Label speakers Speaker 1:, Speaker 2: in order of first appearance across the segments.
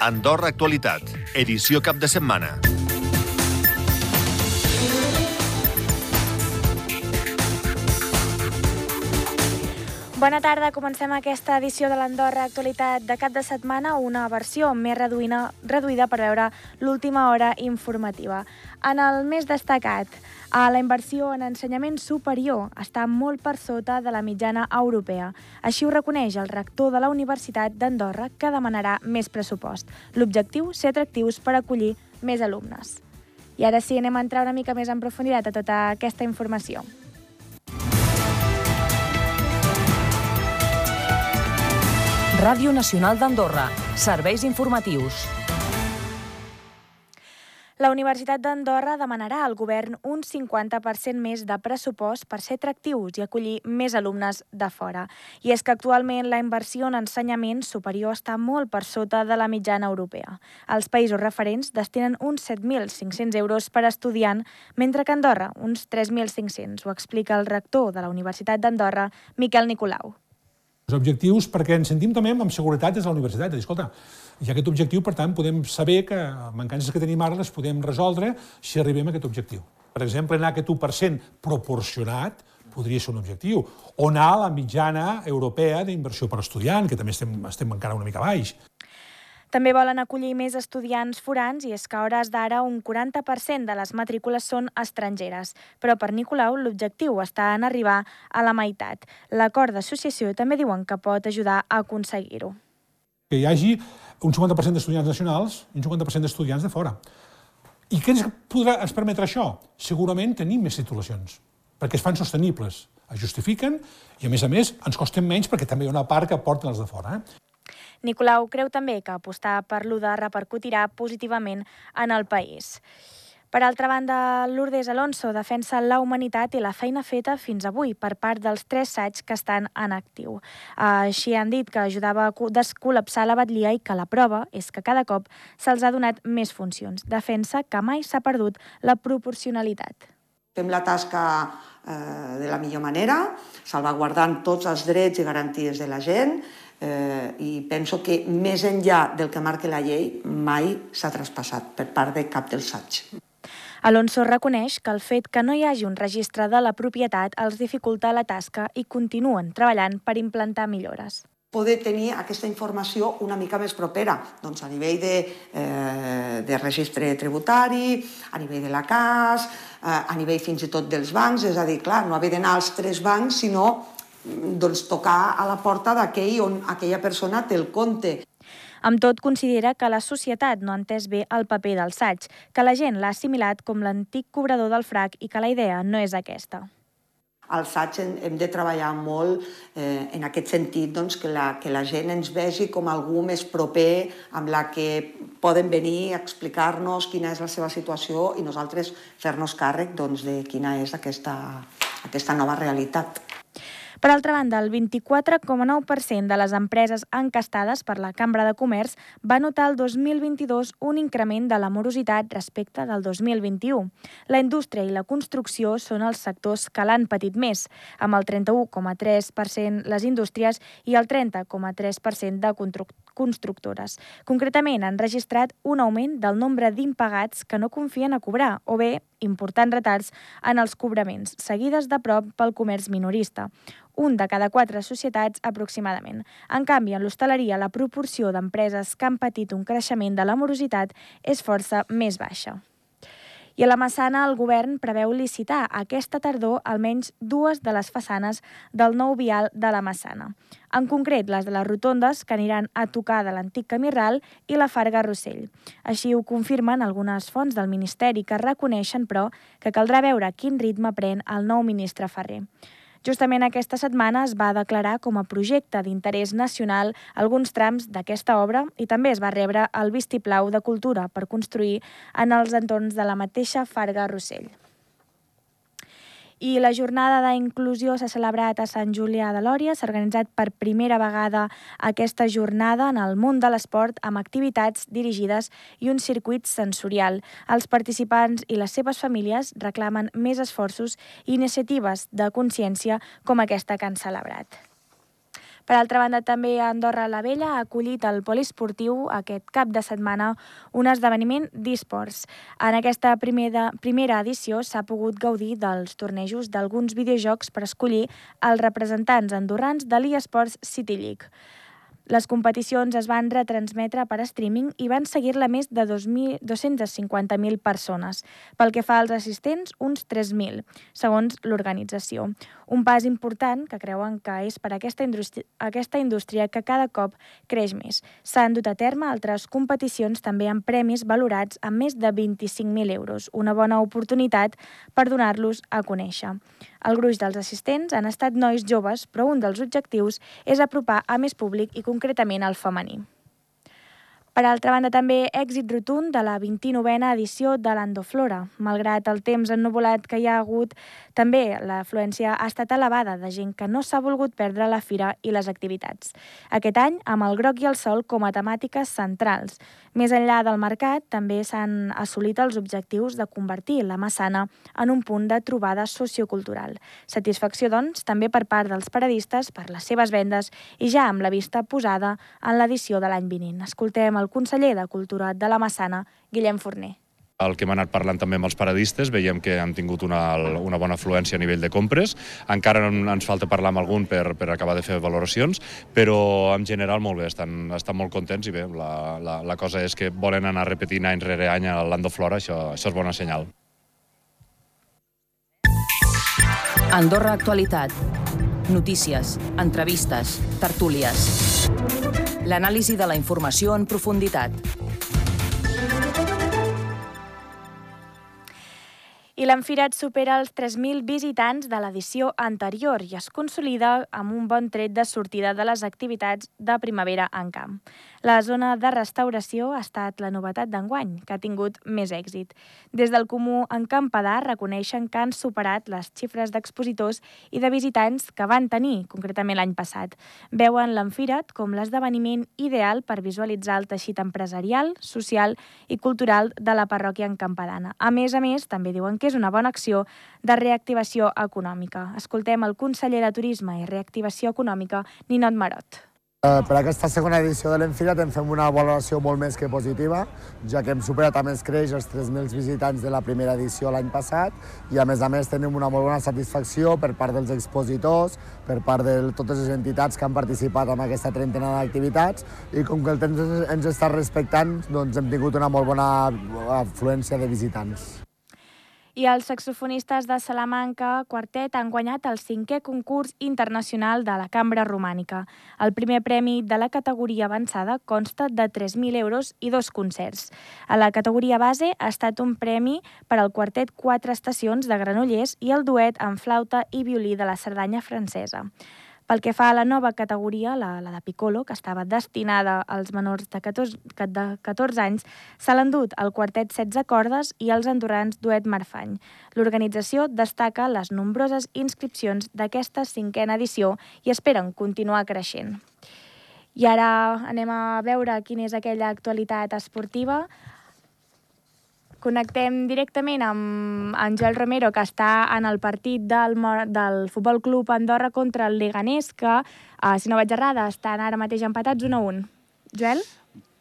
Speaker 1: Andorra Actualitat, edició cap de setmana.
Speaker 2: Bona tarda, comencem aquesta edició de l'Andorra Actualitat de cap de setmana, una versió més reduïda, reduïda per veure l'última hora informativa. En el més destacat, a la inversió en ensenyament superior està molt per sota de la mitjana europea. Així ho reconeix el rector de la Universitat d'Andorra, que demanarà més pressupost. L'objectiu, ser atractius per acollir més alumnes. I ara sí, anem a entrar una mica més en profunditat a tota aquesta informació.
Speaker 3: Ràdio Nacional d'Andorra. Serveis informatius.
Speaker 2: La Universitat d'Andorra demanarà al govern un 50% més de pressupost per ser atractius i acollir més alumnes de fora. I és que actualment la inversió en ensenyament superior està molt per sota de la mitjana europea. Els països referents destinen uns 7.500 euros per estudiant, mentre que Andorra uns 3.500. Ho explica el rector de la Universitat d'Andorra, Miquel Nicolau
Speaker 4: els objectius perquè ens sentim també amb seguretat des de la universitat. És dir, escolta, ha aquest objectiu, per tant, podem saber que mancances que tenim ara les podem resoldre si arribem a aquest objectiu. Per exemple, anar a aquest 1% proporcionat podria ser un objectiu. O anar a la mitjana europea d'inversió per estudiant, que també estem, estem encara una mica baix.
Speaker 2: També volen acollir més estudiants forans i és que a hores d'ara un 40% de les matrícules són estrangeres. Però per Nicolau l'objectiu està en arribar a la meitat. L'acord d'associació també diuen que pot ajudar a aconseguir-ho.
Speaker 4: Que hi hagi un 50% d'estudiants nacionals i un 50% d'estudiants de fora. I què ens podrà ens permetre això? Segurament tenir més titulacions, perquè es fan sostenibles, es justifiquen i, a més a més, ens costen menys perquè també hi ha una part que aporten els de fora. Eh?
Speaker 2: Nicolau creu també que apostar per l'UDA repercutirà positivament en el país. Per altra banda, Lourdes Alonso defensa la humanitat i la feina feta fins avui per part dels tres SAIGs que estan en actiu. Així han dit que ajudava a descol·lapsar la batlia i que la prova és que cada cop se'ls ha donat més funcions. Defensa que mai s'ha perdut la proporcionalitat.
Speaker 5: Fem la tasca eh, de la millor manera, salvaguardant tots els drets i garanties de la gent, eh, i penso que més enllà del que marca la llei mai s'ha traspassat per part de cap dels SAIG.
Speaker 2: Alonso reconeix que el fet que no hi hagi un registre de la propietat els dificulta la tasca i continuen treballant per implantar millores
Speaker 5: poder tenir aquesta informació una mica més propera, doncs a nivell de, eh, de registre tributari, a nivell de la CAS, eh, a nivell fins i tot dels bancs, és a dir, clar, no haver d'anar als tres bancs, sinó doncs, tocar a la porta d'aquell on aquella persona té el compte.
Speaker 2: Amb tot, considera que la societat no ha entès bé el paper del SAIG, que la gent l'ha assimilat com l'antic cobrador del frac i que la idea no és aquesta.
Speaker 5: Al SAIG hem de treballar molt eh, en aquest sentit doncs, que, la, que la gent ens vegi com algú més proper amb la que poden venir a explicar-nos quina és la seva situació i nosaltres fer-nos càrrec doncs, de quina és aquesta, aquesta nova realitat.
Speaker 2: Per altra banda, el 24,9% de les empreses encastades per la Cambra de Comerç va notar el 2022 un increment de la morositat respecte del 2021. La indústria i la construcció són els sectors que l'han patit més, amb el 31,3% les indústries i el 30,3% de constructores. Concretament, han registrat un augment del nombre d'impagats que no confien a cobrar o bé importants retards en els cobraments, seguides de prop pel comerç minorista un de cada quatre societats aproximadament. En canvi, en l'hostaleria la proporció d'empreses que han patit un creixement de la morositat és força més baixa. I a la Massana el govern preveu licitar aquesta tardor almenys dues de les façanes del nou vial de la Massana. En concret, les de les rotondes que aniran a tocar de l'antic camí ral i la Farga Rossell. Així ho confirmen algunes fonts del Ministeri que reconeixen, però, que caldrà veure quin ritme pren el nou ministre Ferrer. Justament aquesta setmana es va declarar com a projecte d'interès nacional alguns trams d'aquesta obra i també es va rebre el vistiplau de cultura per construir en els entorns de la mateixa Farga Rossell. I la jornada d'inclusió s'ha celebrat a Sant Julià de Lòria. S'ha organitzat per primera vegada aquesta jornada en el món de l'esport amb activitats dirigides i un circuit sensorial. Els participants i les seves famílies reclamen més esforços i iniciatives de consciència com aquesta que han celebrat. Per altra banda, també Andorra la Vella ha acollit el poliesportiu aquest cap de setmana un esdeveniment d'esports. En aquesta primera, primera edició s'ha pogut gaudir dels tornejos d'alguns videojocs per escollir els representants andorrans de l'eSports City League. Les competicions es van retransmetre per streaming i van seguir-la més de 250.000 persones. Pel que fa als assistents, uns 3.000, segons l'organització. Un pas important que creuen que és per aquesta indústria, aquesta indústria que cada cop creix més. S'han dut a terme altres competicions també amb premis valorats amb més de 25.000 euros, una bona oportunitat per donar-los a conèixer. El gruix dels assistents han estat nois joves, però un dels objectius és apropar a més públic i concretament al femení. Per altra banda, també èxit rotund de la 29a edició de l'Andoflora. Malgrat el temps ennuvolat que hi ha hagut, també l'afluència ha estat elevada de gent que no s'ha volgut perdre la fira i les activitats. Aquest any, amb el groc i el sol com a temàtiques centrals. Més enllà del mercat, també s'han assolit els objectius de convertir la Massana en un punt de trobada sociocultural. Satisfacció, doncs, també per part dels paradistes per les seves vendes i ja amb la vista posada en l'edició de l'any vinent. Escoltem el conseller de Cultura de la Massana, Guillem Forner.
Speaker 6: El que hem anat parlant també amb els paradistes, veiem que han tingut una, una bona afluència a nivell de compres. Encara ens falta parlar amb algun per, per acabar de fer valoracions, però en general molt bé, estan, estan molt contents i bé, la, la, la cosa és que volen anar repetint any rere any a l'Ando Flora, això, això és bona senyal.
Speaker 3: Andorra Actualitat. Notícies, entrevistes, tertúlies. L'anàlisi de la informació en profunditat.
Speaker 2: l'Enfirat supera els 3.000 visitants de l'edició anterior i es consolida amb un bon tret de sortida de les activitats de primavera en camp. La zona de restauració ha estat la novetat d'enguany, que ha tingut més èxit. Des del Comú en Campadà reconeixen que han superat les xifres d'expositors i de visitants que van tenir, concretament l'any passat. Veuen l'Enfirat com l'esdeveniment ideal per visualitzar el teixit empresarial, social i cultural de la parròquia encampadana. A més a més, també diuen que és una bona acció de reactivació econòmica. Escoltem el conseller de Turisme i Reactivació Econòmica, Ninot Marot.
Speaker 7: Eh, per aquesta segona edició de l'Enfilat en fem una valoració molt més que positiva, ja que hem superat a més creix els 3.000 visitants de la primera edició l'any passat i a més a més tenim una molt bona satisfacció per part dels expositors, per part de totes les entitats que han participat en aquesta trentena d'activitats i com que el temps ens està respectant, doncs hem tingut una molt bona afluència de visitants
Speaker 2: i els saxofonistes de Salamanca Quartet han guanyat el cinquè concurs internacional de la Cambra Romànica. El primer premi de la categoria avançada consta de 3.000 euros i dos concerts. A la categoria base ha estat un premi per al quartet Quatre Estacions de Granollers i el duet amb flauta i violí de la Cerdanya francesa. Pel que fa a la nova categoria, la, la de Piccolo, que estava destinada als menors de 14, de 14 anys, s'ha l'endut el quartet 16 cordes i els andorrans duet Marfany. L'organització destaca les nombroses inscripcions d'aquesta cinquena edició i esperen continuar creixent. I ara anem a veure quina és aquella actualitat esportiva. Connectem directament amb Àngel Romero, que està en el partit del, del Futbol Club Andorra contra el Leganés, que, eh, si no vaig errada, estan ara mateix empatats 1 a 1. Joel?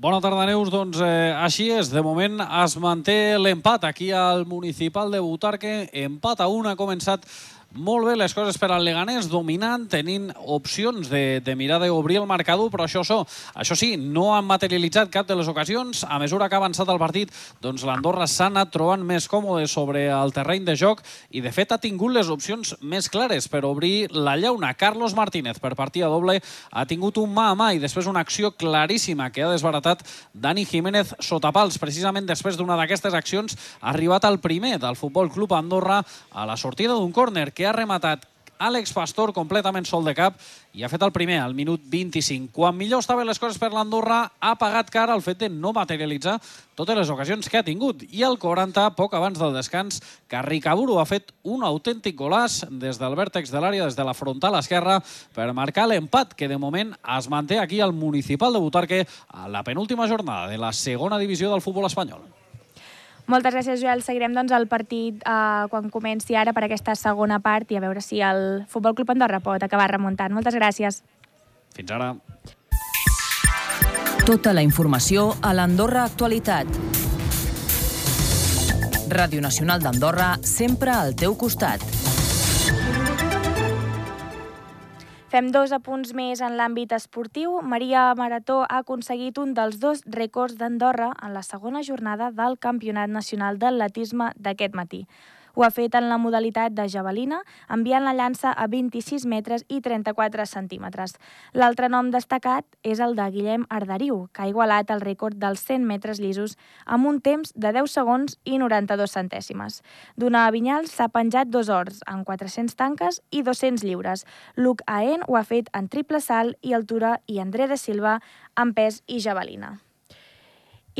Speaker 8: Bona tarda, Neus. Doncs eh, així és. De moment es manté l'empat aquí al municipal de Butarque. Empat a 1 ha començat molt bé les coses per al Leganés, dominant, tenint opcions de, de mirar d'obrir el marcador, però això, això, això sí, no han materialitzat cap de les ocasions. A mesura que ha avançat el partit, doncs l'Andorra s'ha anat trobant més còmode sobre el terreny de joc i, de fet, ha tingut les opcions més clares per obrir la llauna. Carlos Martínez, per partida doble, ha tingut un mà a mà i després una acció claríssima que ha desbaratat Dani Jiménez sota pals. Precisament després d'una d'aquestes accions ha arribat al primer del Futbol Club Andorra a la sortida d'un córner que ha rematat Àlex Pastor completament sol de cap i ha fet el primer al minut 25. Quan millor estaven les coses per l'Andorra, ha pagat cara el fet de no materialitzar totes les ocasions que ha tingut. I al 40, poc abans del descans, Carricaburu ha fet un autèntic golàs des del vèrtex de l'àrea, des de la frontal esquerra, per marcar l'empat que de moment es manté aquí al municipal de Butarque a la penúltima jornada de la segona divisió del futbol espanyol.
Speaker 2: Moltes gràcies, Joel. Seguirem doncs, el partit eh, quan comenci ara per aquesta segona part i a veure si el Futbol Club Andorra pot acabar remuntant. Moltes gràcies.
Speaker 8: Fins ara.
Speaker 3: Tota la informació a l'Andorra Actualitat. Ràdio Nacional d'Andorra, sempre al teu costat.
Speaker 2: Fem dos apunts més en l'àmbit esportiu. Maria Marató ha aconseguit un dels dos rècords d'Andorra en la segona jornada del Campionat Nacional d'Atletisme d'aquest matí. Ho ha fet en la modalitat de javelina, enviant la llança a 26 metres i 34 centímetres. L'altre nom destacat és el de Guillem Arderiu, que ha igualat el rècord dels 100 metres llisos amb un temps de 10 segons i 92 centèsimes. D'una Vinyal s'ha penjat dos hors, en 400 tanques i 200 lliures. Luc Aen ho ha fet en triple salt i altura i André de Silva en pes i javelina.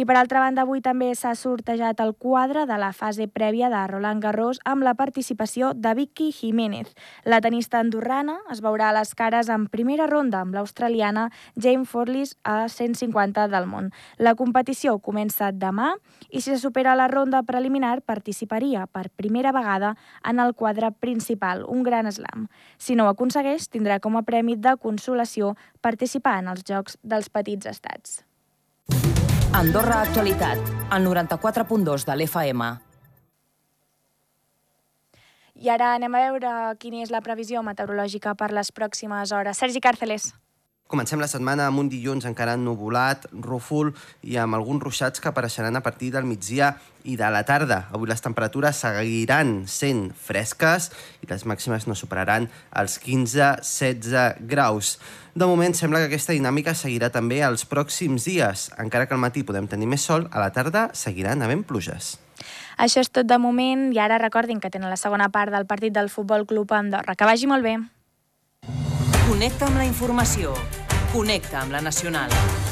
Speaker 2: I per altra banda, avui també s'ha sortejat el quadre de la fase prèvia de Roland Garros amb la participació de Vicky Jiménez. La tenista andorrana es veurà a les cares en primera ronda amb l'australiana Jane Forlis a 150 del món. La competició comença demà i si se supera la ronda preliminar participaria per primera vegada en el quadre principal, un gran slam. Si no ho aconsegueix, tindrà com a premi de consolació participar en els Jocs dels Petits Estats.
Speaker 3: Andorra Actualitat, al 94.2 de l'FM.
Speaker 2: I ara anem a veure quina és la previsió meteorològica per les pròximes hores. Sergi Càrceles.
Speaker 9: Comencem la setmana amb un dilluns encara ennuvolat, rúfol i amb alguns ruixats que apareixeran a partir del migdia i de la tarda. Avui les temperatures seguiran sent fresques i les màximes no superaran els 15-16 graus. De moment sembla que aquesta dinàmica seguirà també els pròxims dies. Encara que al matí podem tenir més sol, a la tarda seguiran havent pluges.
Speaker 2: Això és tot de moment i ara recordin que tenen la segona part del partit del Futbol Club Andorra. Que vagi molt bé.
Speaker 3: Connecta amb la informació. Connecta amb la Nacional.